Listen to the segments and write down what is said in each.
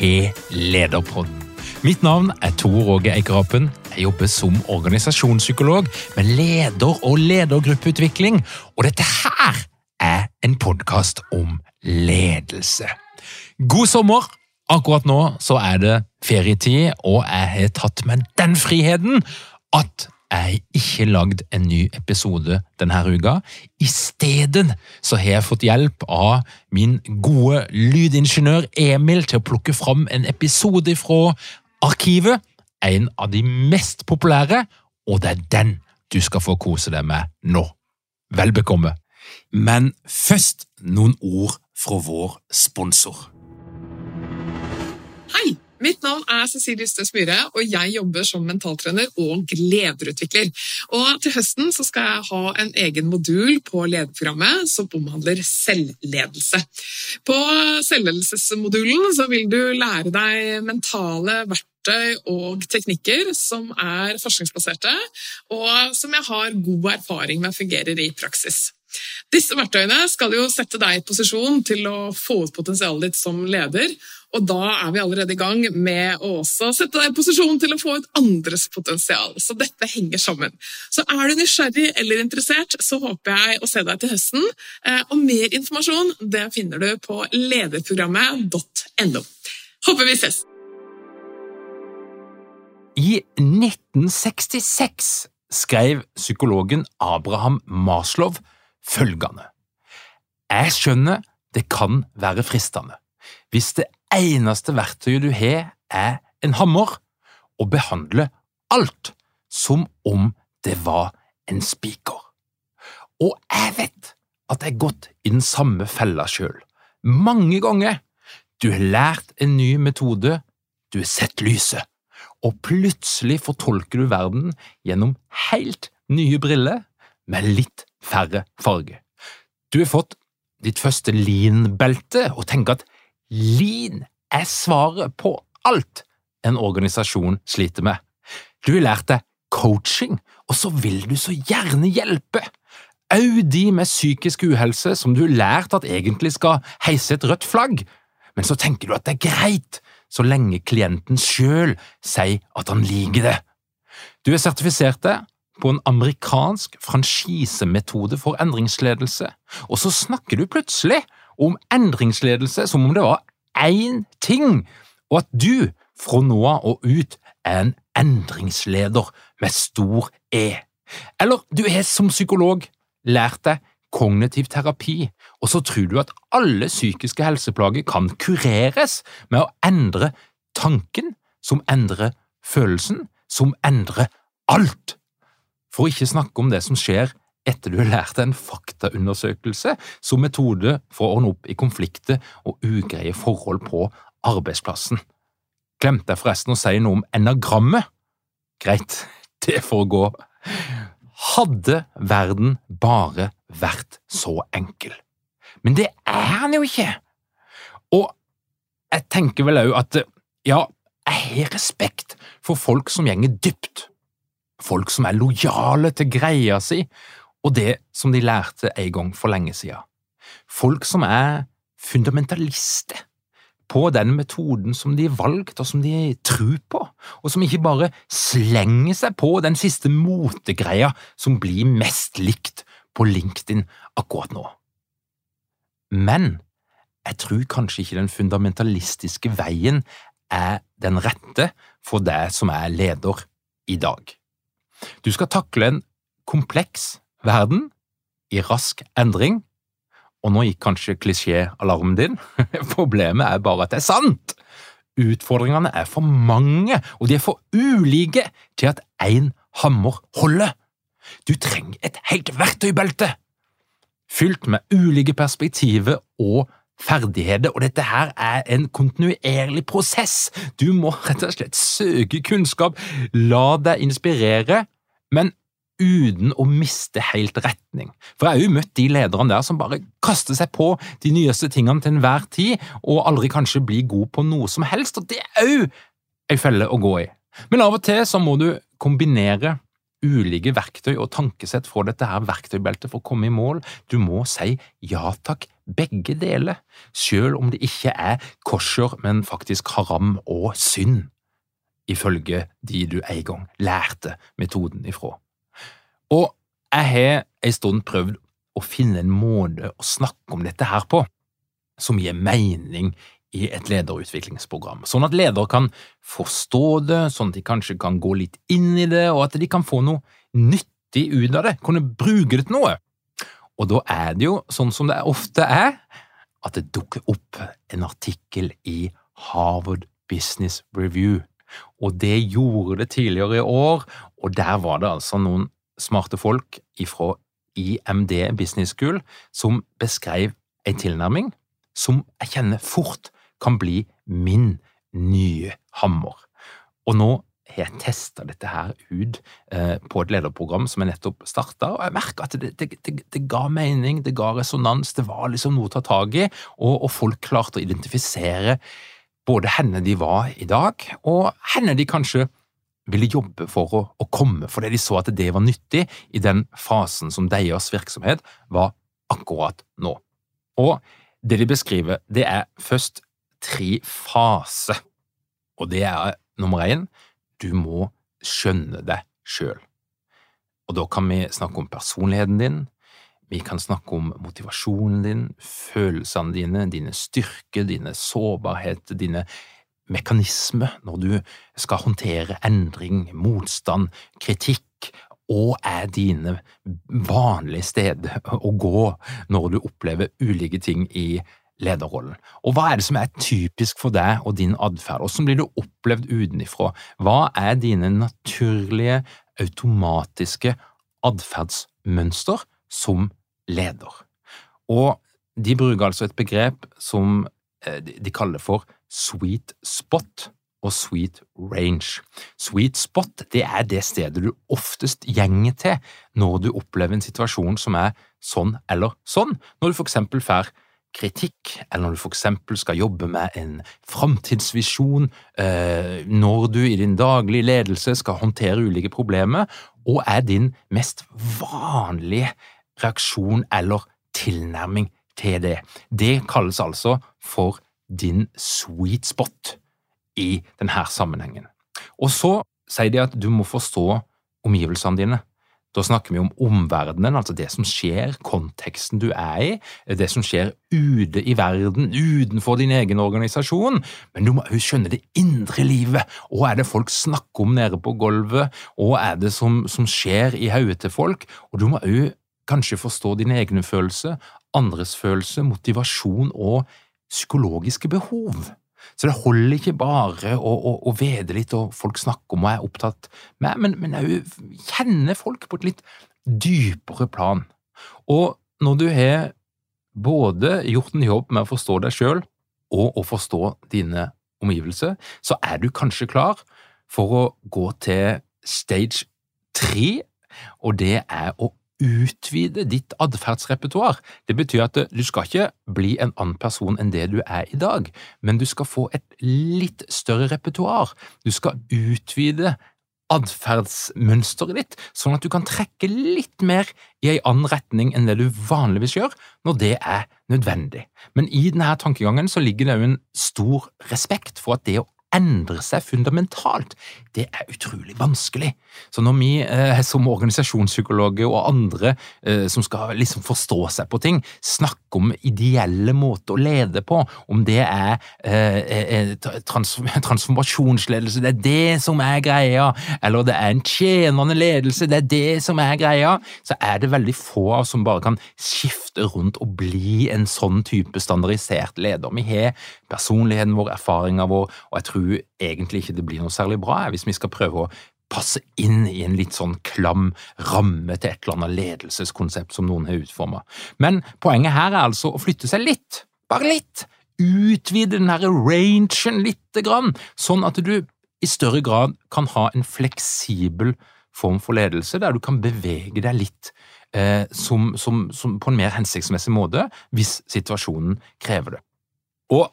til Lederpodden. Mitt navn er Tor Åge Eikerapen. Jeg jobber som organisasjonspsykolog med leder- og ledergruppeutvikling, og dette her er en podkast om ledelse. God sommer! Akkurat nå så er det ferietid, og jeg har tatt meg den friheten at jeg ikke lagd en ny episode denne uka. I stedet så har jeg fått hjelp av min gode lydingeniør Emil til å plukke fram en episode fra arkivet. En av de mest populære, og det er den du skal få kose deg med nå. Vel bekomme. Men først noen ord fra vår sponsor. Hei! Mitt navn er Cecilie Ystøs Myhre, og jeg jobber som mentaltrener og lederutvikler. Og til høsten skal jeg ha en egen modul på lederprogrammet som omhandler selvledelse. På selvledelsesmodulen vil du lære deg mentale verktøy og teknikker som er forskningsbaserte, og som jeg har god erfaring med fungerer i praksis. Disse verktøyene skal jo sette deg i posisjon til å få ut potensialet ditt som leder, og da er vi allerede i gang med å også sette deg i posisjon til å få ut andres potensial. Så dette henger sammen. Så er du nysgjerrig eller interessert, så håper jeg å se deg til høsten. Og mer informasjon det finner du på lederprogrammet.no. Håper vi ses! I 1966 skrev psykologen Abraham Maslow følgende Jeg skjønner det kan være fristende, hvis det eneste verktøyet du har, er en hammer, og behandle alt som om det var en spiker. Og jeg vet at jeg har gått i den samme fella sjøl. Mange ganger. Du har lært en ny metode, du har sett lyset, og plutselig fortolker du verden gjennom helt nye briller med litt færre farger. Du har fått ditt første lean-belte og tenker at lean er svaret på alt en organisasjon sliter med. Du har lært deg coaching, og så vil du så gjerne hjelpe. Au de med psykisk uhelse som du har lært at egentlig skal heise et rødt flagg, men så tenker du at det er greit så lenge klienten sjøl sier at han liker det. Du er sertifisert det på en amerikansk franchisemetode for endringsledelse, og så snakker du plutselig om endringsledelse som om det var én ting, og at du fra nå av og ut er en endringsleder med stor E. Eller du er som psykolog lært deg kognitiv terapi, og så tror du at alle psykiske helseplager kan kureres med å endre tanken, som endrer følelsen, som endrer alt. For å ikke snakke om det som skjer etter du har lært en faktaundersøkelse som metode for å ordne opp i konflikter og ugreie forhold på arbeidsplassen. Glemte jeg forresten å si noe om enagrammet? Greit, det får gå. Hadde verden bare vært så enkel. Men det er han jo ikke. Og jeg tenker vel òg at ja, jeg har respekt for folk som gjenger dypt, folk som er lojale til greia si, og det som de lærte en gang for lenge siden. Folk som er fundamentalister på den metoden som de har valgt og som de tror på, og som ikke bare slenger seg på den siste motegreia som blir mest likt på LinkedIn akkurat nå. Men jeg tror kanskje ikke den fundamentalistiske veien er den rette for deg som er leder i dag. Du skal takle en kompleks verden i rask endring, og nå gikk kanskje klisjéalarmen din. Problemet er bare at det er sant! Utfordringene er for mange, og de er for ulike til at én hammer holder. Du trenger et helt verktøybelte, fylt med ulike perspektiver og ferdigheter, og dette her er en kontinuerlig prosess. Du må rett og slett søke kunnskap, la deg inspirere, men uten å miste helt retning. For jeg har jo møtt de lederne der som bare kaster seg på de nyeste tingene til enhver tid, og aldri kanskje blir god på noe som helst, og det er òg ei felle å gå i. Men av og til så må du kombinere ulike verktøy og tankesett fra dette her verktøybeltet for å komme i mål. Du må si ja takk, begge deler, selv om det ikke er kosher, men faktisk haram og synd, ifølge de du en gang lærte metoden ifra. Og jeg har en stund prøvd å finne en måte å snakke om dette her på som gir mening i et lederutviklingsprogram, sånn at ledere kan forstå det, sånn at de kanskje kan gå litt inn i det, og at de kan få noe nyttig ut av det, kunne bruke det til noe. Og da er det jo, sånn som det ofte er, at det dukker opp en artikkel i Harvard Business Review, og det gjorde det tidligere i år, og der var det altså noen smarte folk fra IMD Business School som beskrev en tilnærming som jeg kjenner fort kan bli min nye hammer. Og nå har jeg testa dette her ut eh, på et lederprogram som jeg nettopp starta, og jeg merka at det, det, det, det, ga mening, det ga resonans, det var liksom noe å ta tak i, og, og folk klarte å identifisere både henne de var i dag, og henne de kanskje ville jobbe for å, å, komme, fordi de så at det var nyttig i den fasen som deres virksomhet var akkurat nå. Og det de beskriver, det er først tre faser, og det er nummer én, du må skjønne det sjøl. Og da kan vi snakke om personligheten din, vi kan snakke om motivasjonen din, følelsene dine, dine styrker, dine sårbarheter, dine mekanisme når du skal håndtere endring, motstand, kritikk, og er dine vanlige steder å gå når du opplever ulike ting i lederrollen. Og hva er det som er typisk for deg og din atferd, hvordan blir du opplevd utenfra? Hva er dine naturlige, automatiske atferdsmønster som leder? Og de bruker altså et begrep som eh, de kaller for sweet spot og sweet range. Sweet spot det er det stedet du oftest gjenger til når du opplever en situasjon som er sånn eller sånn, når du for eksempel får kritikk, eller når du for eksempel skal jobbe med en framtidsvisjon, eh, når du i din daglige ledelse skal håndtere ulike problemer, og er din mest vanlige reaksjon eller tilnærming til det. Det kalles altså for din sweet spot i denne sammenhengen. Og så sier de at du må forstå omgivelsene dine. Da snakker vi om omverdenen, altså det som skjer, konteksten du er i, det som skjer ute i verden, utenfor din egen organisasjon, men du må også skjønne det indre livet. Hva er det folk snakker om nede på gulvet, hva er det som, som skjer i hodet til folk, og du må også kanskje forstå dine egne følelser, andres følelser, motivasjon og psykologiske behov. Så det holder ikke bare å, å, å vede litt og folk snakker om og er opptatt med, men, men òg kjenne folk på et litt dypere plan. Og når du har både gjort en jobb med å forstå deg sjøl og å forstå dine omgivelser, så er du kanskje klar for å gå til stage tre, og det er å utvide ditt atferdsrepertoar. Det betyr at du skal ikke bli en annen person enn det du er i dag, men du skal få et litt større repertoar. Du skal utvide atferdsmønsteret ditt, sånn at du kan trekke litt mer i en annen retning enn det du vanligvis gjør, når det er nødvendig. Men i denne tankegangen så ligger det jo en stor respekt for at det å endre seg fundamentalt, det er utrolig vanskelig. Så når vi eh, som organisasjonspsykologer og andre eh, som skal liksom forstå seg på ting, snakker om ideelle måter å lede på, om det er eh, eh, eh trans transformasjonsledelse, det er det som er greia, eller det er en tjenende ledelse, det er det som er greia, så er det veldig få av oss som bare kan skifte rundt og bli en sånn type standardisert leder. Vi har personligheten vår, erfaringa vår, og jeg tror tror egentlig ikke det blir noe særlig bra hvis vi skal prøve å passe inn i en litt sånn klam ramme til et eller annet ledelseskonsept som noen har utforma. Men poenget her er altså å flytte seg litt, bare litt, utvide den her rangen lite grann, sånn at du i større grad kan ha en fleksibel form for ledelse, der du kan bevege deg litt eh, som, som, som på en mer hensiktsmessig måte hvis situasjonen krever det. Og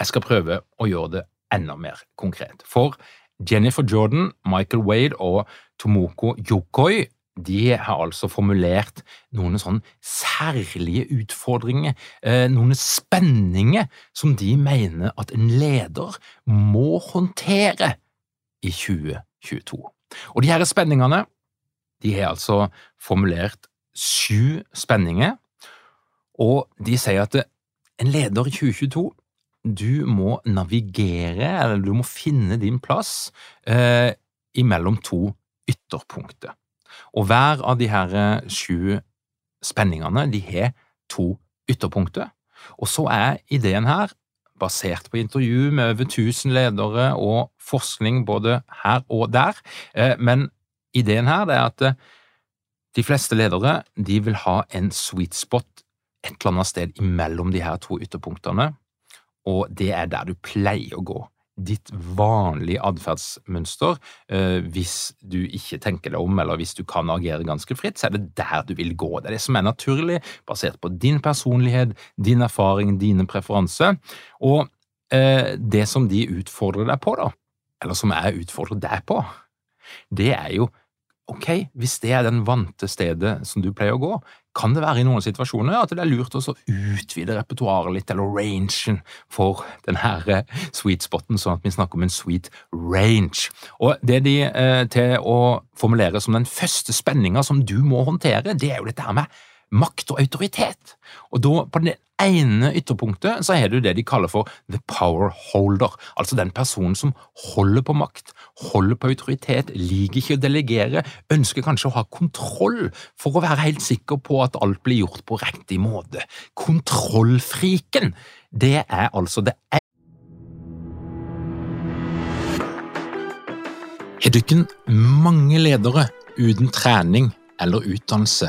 jeg skal prøve å gjøre det enda mer konkret. For Jennifer Jordan, Michael Wade og Tomoko Yokoi de har altså formulert noen sånn særlige utfordringer, eh, noen spenninger, som de mener at en leder må håndtere i 2022. Og de her spenningene de har altså formulert sju spenninger, og de sier at en leder i 2022 du må navigere, eller du må finne din plass eh, imellom to ytterpunkter. Og hver av de her eh, sju spenningene de har to ytterpunkter. Og så er ideen her, basert på intervju med over 1000 ledere og forskning både her og der, eh, men ideen her er at eh, de fleste ledere de vil ha en sweet spot et eller annet sted imellom de her to ytterpunktene og det er der du pleier å gå. Ditt vanlige atferdsmønster, eh, hvis du ikke tenker deg om, eller hvis du kan agere ganske fritt, så er det der du vil gå. Det er det som er naturlig, basert på din personlighet, din erfaring, dine preferanser. Og eh, det som de utfordrer deg på, da, eller som jeg utfordrer deg på, det er jo ok, hvis det er den vante stedet som du pleier å gå, kan det være i noen situasjoner at det er lurt å utvide repertoaret litt, eller rangen, for denne eh, sweet spoten, sånn at vi snakker om en sweet range. Og Det de eh, til å formulere som den første spenninga som du må håndtere, det er jo dette her med makt og autoritet. Og da, på det ene ytterpunktet, så har du det de kaller for the power holder, altså den personen som holder på makt, holder på autoritet, liker ikke å delegere, ønsker kanskje å ha kontroll for å være helt sikker på at alt blir gjort på riktig måte. Kontrollfriken, det er altså det ene Har dere mange ledere uten trening eller utdannelse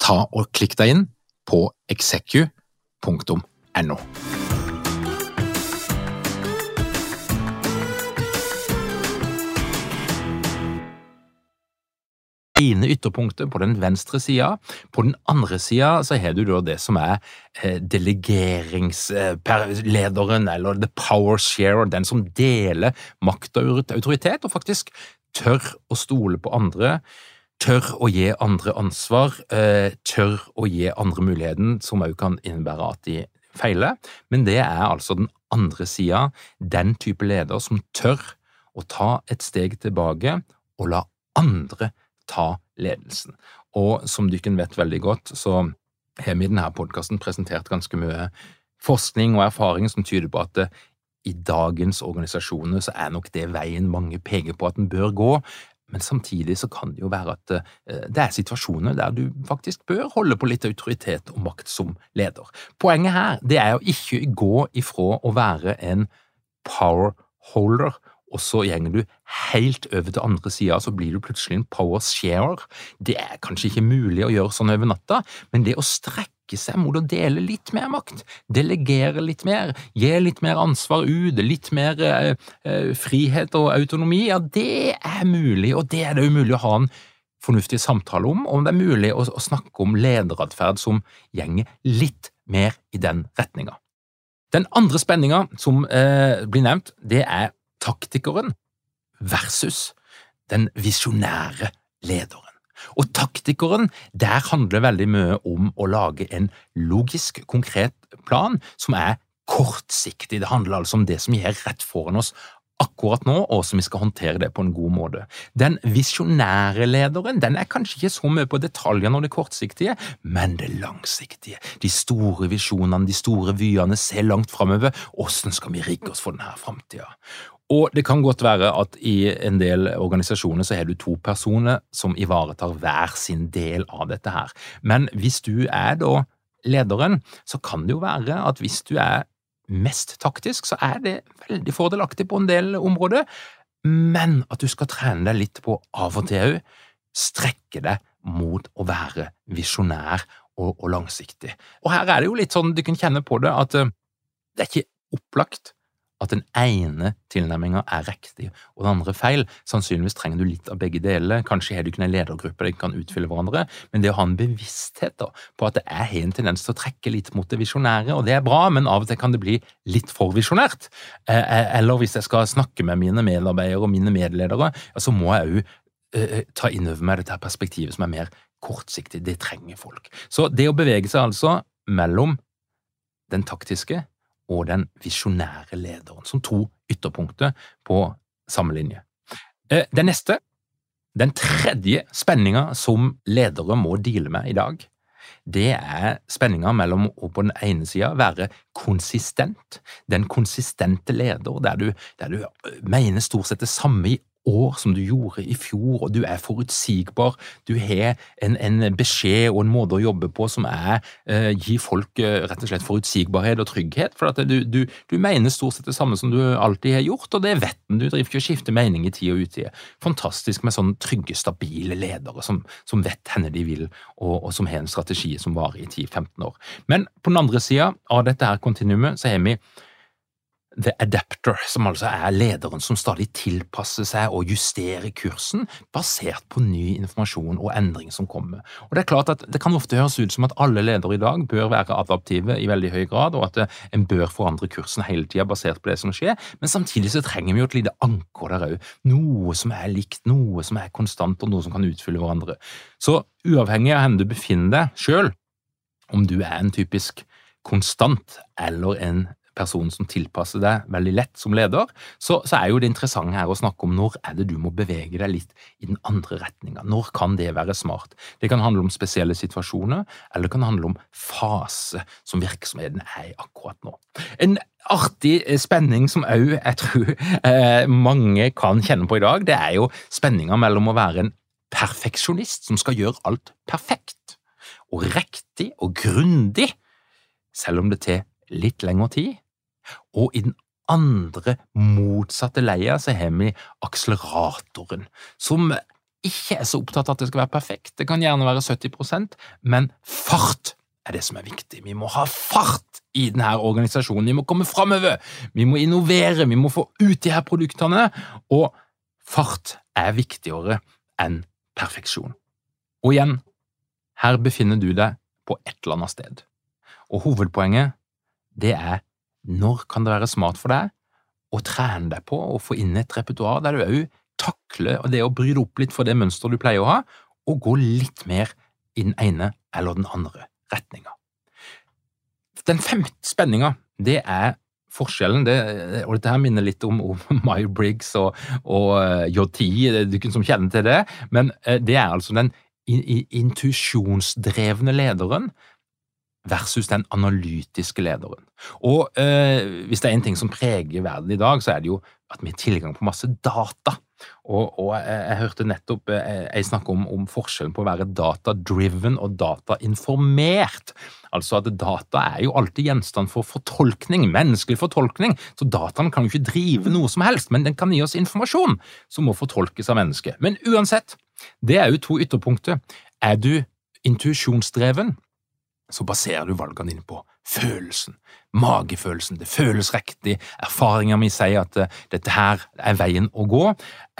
ta og klikk deg inn på execu.no. ene ytterpunktet på den venstre sida. På den andre sida så har du da det som er eh, delegeringslederen, eller the power sharer, den som deler makt og autoritet, og faktisk tør å stole på andre tør å gi andre ansvar, eh, tør å gi andre muligheten, som også kan innebære at de feiler. Men det er altså den andre sida, den type leder som tør å ta et steg tilbake og la andre ta ledelsen. Og som dere vet veldig godt, så har vi i denne podkasten presentert ganske mye forskning og erfaring som tyder på at i dagens organisasjoner så er nok det veien mange peker på at den bør gå, men samtidig så kan det jo være at eh, det er situasjoner der du faktisk bør holde på litt autoritet og makt som leder. Poenget her det er å ikke gå ifra å være en power holder og så gjenger du helt over til andre sida, så blir du plutselig en power sharer. Det er kanskje ikke mulig å gjøre sånn over natta, men det å strekke seg mot å dele litt mer makt, delegere litt mer, gi litt mer ansvar ut, litt mer eh, eh, frihet og autonomi, ja, det er mulig, og det er det jo mulig å ha en fornuftig samtale om, og det er mulig å, å snakke om lederatferd som gjenger litt mer i den retninga. Den andre spenninga som eh, blir nevnt, det er taktikeren versus den visjonære lederen. Og taktikeren, der handler veldig mye om å lage en logisk, konkret plan som er kortsiktig. Det handler altså om det som gjør rett foran oss akkurat nå, og som vi skal håndtere det på en god måte. Den visjonære lederen den er kanskje ikke så mye på detaljene og det kortsiktige, men det langsiktige. De store visjonene, de store vyene, se langt framover. Hvordan skal vi rigge oss for denne framtida? Og det kan godt være at i en del organisasjoner så har du to personer som ivaretar hver sin del av dette her. Men hvis du er da lederen, så kan det jo være at hvis du er mest taktisk, så er det veldig fordelaktig på en del områder, men at du skal trene deg litt på av og til òg strekke deg mot å være visjonær og, og, langsiktig. Og her er det jo litt sånn, du kan kjenne på det, at uh, det er ikke opplagt at den ene tilnærminga er riktig og den andre feil. Sannsynligvis trenger du litt av begge deler. Kanskje har du ikke en ledergruppe der kan utfylle hverandre, men det å ha en bevissthet da, på at det er en tendens til å trekke litt mot det visjonære, og det er bra, men av og til kan det bli litt for visjonært. Eh, eh, eller hvis jeg skal snakke med mine medarbeidere og mine medledere, så må jeg òg eh, ta inn over meg dette perspektivet som er mer kortsiktig. Det trenger folk. Så det å bevege seg altså mellom den taktiske og den visjonære lederen, som to ytterpunkter på samme linje. Eh, den neste, den tredje spenninga som ledere må deale med i dag, det er spenninga mellom å på den ene sida være konsistent, den konsistente leder, der du, der du mener stort sett det samme i år som du gjorde i fjor, og du er forutsigbar. Du har en, en beskjed og en måte å jobbe på som er eh, gir folk eh, rett og slett forutsigbarhet og trygghet. For at du, du, du, mener stort sett det samme som du alltid har gjort, og det vet en. Du driver ikke og skifter mening i tid og utide. Fantastisk med sånne trygge, stabile ledere som, som vet henne de vil, og, og, som har en strategi som varer i 10-15 år. Men på den andre sida av dette her kontinuumet så har vi The Adapter, som altså er lederen som stadig tilpasser seg og justerer kursen basert på ny informasjon og endring som kommer. Og Det er klart at det kan ofte høres ut som at alle ledere i dag bør være adaptive i veldig høy grad, og at en bør forandre kursen hele tida basert på det som skjer, men samtidig så trenger vi jo et lite anker der òg. Noe som er likt, noe som er konstant, og noe som kan utfylle hverandre. Så uavhengig av hvor du befinner deg sjøl, om du er en typisk konstant eller en person som tilpasser deg veldig lett som leder, så, så, er jo det interessante her å snakke om når er det du må bevege deg litt i den andre retninga. Når kan det være smart? Det kan handle om spesielle situasjoner, eller det kan handle om fase som virksomheten er i akkurat nå. En artig spenning som òg jeg tror eh, mange kan kjenne på i dag, det er jo spenninga mellom å være en perfeksjonist som skal gjøre alt perfekt og riktig og grundig, selv om det tar litt lengre tid. Og i den andre, motsatte leia så har vi akseleratoren, som ikke er så opptatt av at det skal være perfekt. Det kan gjerne være 70% men fart er det som er viktig. Vi må ha fart i denne organisasjonen. Vi må komme framover. Vi må innovere. Vi må få ut de her produktene. Og fart er viktigere enn perfeksjon. Og igjen, her befinner du deg på et eller annet sted. Og hovedpoenget det er når kan det være smart for deg å trene deg på å få inn et repertoar der du òg takler det å bry deg opp litt for det mønsteret du pleier å ha, og gå litt mer i den ene eller den andre retninga. Den femte spenninga, det er forskjellen, det, og dette her minner litt om, om Briggs og, og eh, JT, du som kjenner til det, men uh, det er altså den intuisjonsdrevne lederen versus den analytiske lederen. Og eh, hvis det er en ting som preger verden i dag, så er det jo at vi har tilgang på masse data. Og, og jeg, jeg, hørte nettopp jeg, jeg snakke om, om, forskjellen på å være data-driven og data-informert. Altså at data er jo alltid gjenstand for fortolkning, menneskelig fortolkning, så dataen kan jo ikke drive noe som helst, men den kan gi oss informasjon som må fortolkes av mennesket. Men uansett, det er jo to ytterpunkter. Er du intuisjonsdreven, så baserer du valgene dine på følelsen, magefølelsen. Det føles riktig. Erfaringa mi sier at uh, dette her er veien å gå.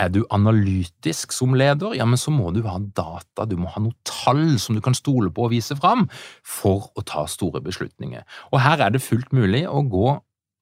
Er du analytisk som leder, ja, men så må du ha data, du må ha noe tall som du kan stole på og vise fram for å ta store beslutninger. Og her er det fullt mulig å gå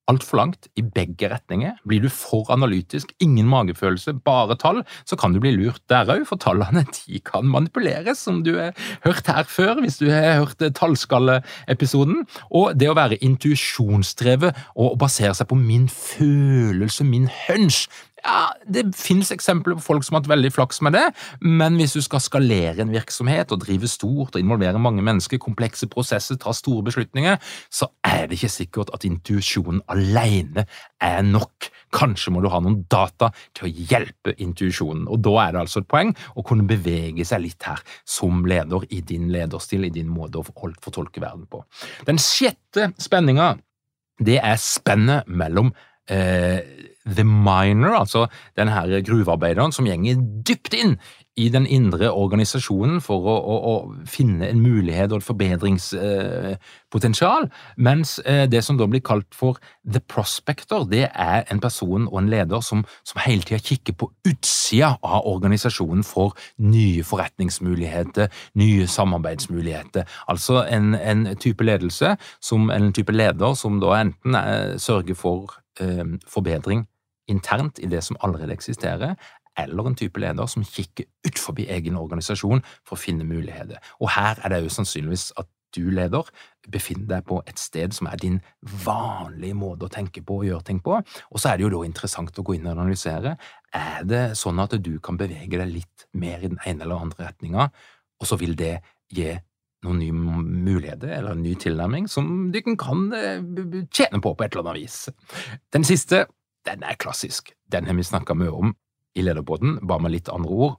altfor langt i begge retninger. Blir du for analytisk, ingen magefølelse, bare tall, så kan du bli lurt der òg, for tallene de kan manipuleres, som du har hørt her før, hvis du har hørt tallskalleepisoden. Og det å være intuisjonsdrevet og basere seg på min følelse, min hunch, ja, Det finnes eksempler på folk som har hatt veldig flaks med det, men hvis du skal skalere en virksomhet og drive stort og involvere mange mennesker, komplekse prosesser, ta store beslutninger, så er det ikke sikkert at intuisjonen alene er nok. Kanskje må du ha noen data til å hjelpe intuisjonen, og da er det altså et poeng å kunne bevege seg litt her som leder i din lederstil, i din måte å fortolke verden på. Den sjette spenninga, det er spennet mellom eh, The Miner, altså den her gruvearbeideren som gjenger dypt inn i den indre organisasjonen for å, å, å finne en mulighet og et forbedringspotensial, eh, mens eh, det som da blir kalt for the prospector, det er en person og en leder som, som hele tida kikker på utsida av organisasjonen for nye forretningsmuligheter, nye samarbeidsmuligheter. Altså en, en type ledelse, som, en type leder som da enten eh, sørger for eh, forbedring internt i det som allerede eksisterer, eller en type leder som kikker ut forbi egen organisasjon for å finne muligheter. Og her er det jo sannsynligvis at du, leder, befinner deg på et sted som er din vanlige måte å tenke på og gjøre ting på, og så er det jo da interessant å gå inn og analysere. Er det sånn at du kan bevege deg litt mer i den ene eller andre retninga, og så vil det gi noen nye muligheter eller en ny tilnærming som du kan eh, tjene på på et eller annet vis. Den siste den er klassisk. Den har vi snakka mye om i lederbåten, bare med litt andre ord.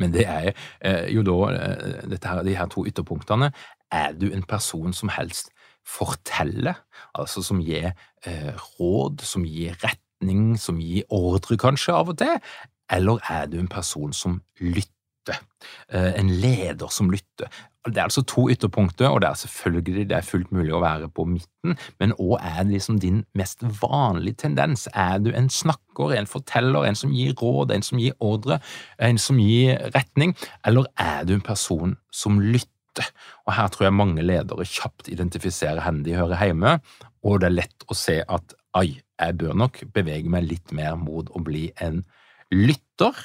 Men det er eh, jo da eh, her, de her to ytterpunktene. Er du en person som helst forteller, altså som gir eh, råd, som gir retning, som gir ordre kanskje av og til, eller er du en person som lytter? Eh, en leder som lytter. Det er altså to ytterpunkter, og det er selvfølgelig det er fullt mulig å være på midten, men hva er liksom din mest vanlige tendens? Er du en snakker, en forteller, en som gir råd, en som gir ordre, en som gir retning, eller er du en person som lytter? Og her tror jeg mange ledere kjapt identifiserer hvor de hører hjemme, og det er lett å se at ai, jeg bør nok bevege meg litt mer mot å bli en lytter.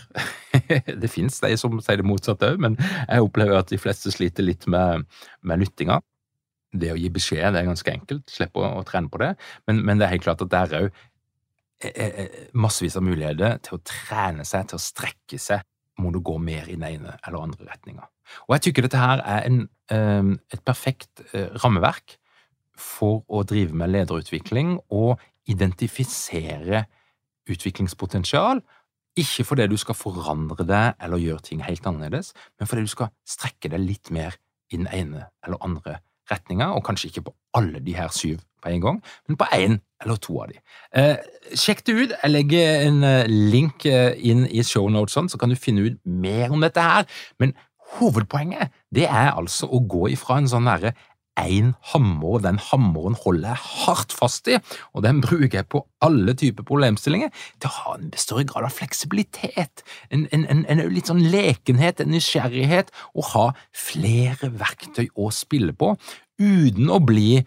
det fins de som sier det motsatte òg, men jeg opplever at de fleste sliter litt med, med lyttinga. Det å gi beskjed det er ganske enkelt, slippe å, å trene på det, men, men, det er helt klart at det er òg eh, eh, massevis av muligheter til å trene seg, til å strekke seg må du gå mer i den ene eller andre retninga. Og jeg tykker dette her er en, eh, et perfekt rammeverk for å drive med lederutvikling og identifisere utviklingspotensial ikke fordi du skal forandre deg eller gjøre ting helt annerledes, men fordi du skal strekke deg litt mer i den ene eller andre retninga, og kanskje ikke på alle de her syv på en gang, men på én eller to av de. Eh, sjekk det ut. Jeg legger en eh, link eh, inn i shownotesene, så kan du finne ut mer om dette her. Men hovedpoenget det er altså å gå ifra en sånn derre én hammer, og den hammeren holder jeg hardt fast i, og den bruker jeg på alle typer problemstillinger, til å ha en større grad av fleksibilitet, en, en, en, en litt sånn lekenhet, en nysgjerrighet, og ha flere verktøy å spille på, uten å bli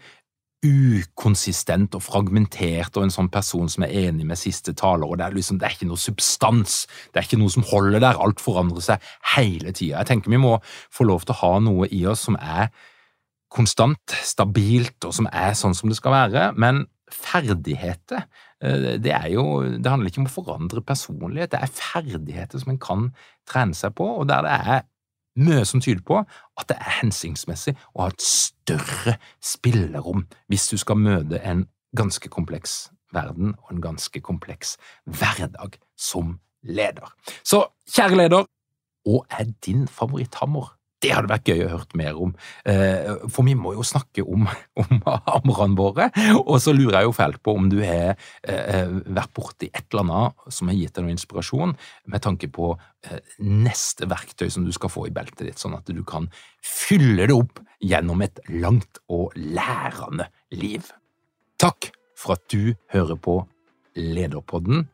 ukonsistent og fragmentert og en sånn person som er enig med siste taler, og det er liksom, det er ikke noe substans, det er ikke noe som holder der, alt forandrer seg hele tida. Jeg tenker vi må få lov til å ha noe i oss som er konstant, stabilt, og som er sånn som det skal være. Men ferdigheter, eh, det er jo Det handler ikke om å forandre personlighet, det er ferdigheter som en kan trene seg på, og der det er mye som tyder på at det er hensiktsmessig å ha et større spillerom hvis du skal møte en ganske kompleks verden og en ganske kompleks hverdag som leder. Så kjære leder, hva er din favoritthammer? Det hadde vært gøy å høre mer om, eh, for vi må jo snakke om, om armene våre. Og så lurer jeg jo fælt på om du har eh, vært borti et eller annet som har gitt deg noe inspirasjon, med tanke på eh, neste verktøy som du skal få i beltet ditt, sånn at du kan fylle det opp gjennom et langt og lærende liv. Takk for at du hører på Lederpodden.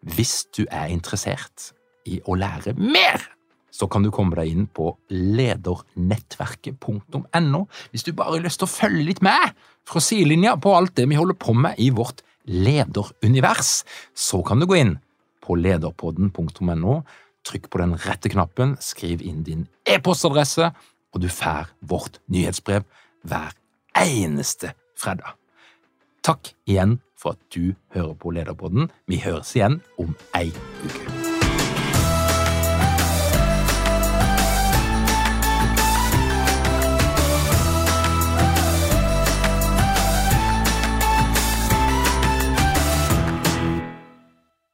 Hvis du er interessert i å lære mer, så kan du komme deg inn på ledernettverket.no hvis du bare har lyst til å følge litt med fra sidelinja på alt det vi holder på med i vårt lederunivers. Så kan du gå inn på lederpodden.no, trykk på den rette knappen, skriv inn din e-postadresse, og du får vårt nyhetsbrev hver eneste fredag. Takk igjen for at du hører på Lederpodden. Vi høres igjen om ei uke.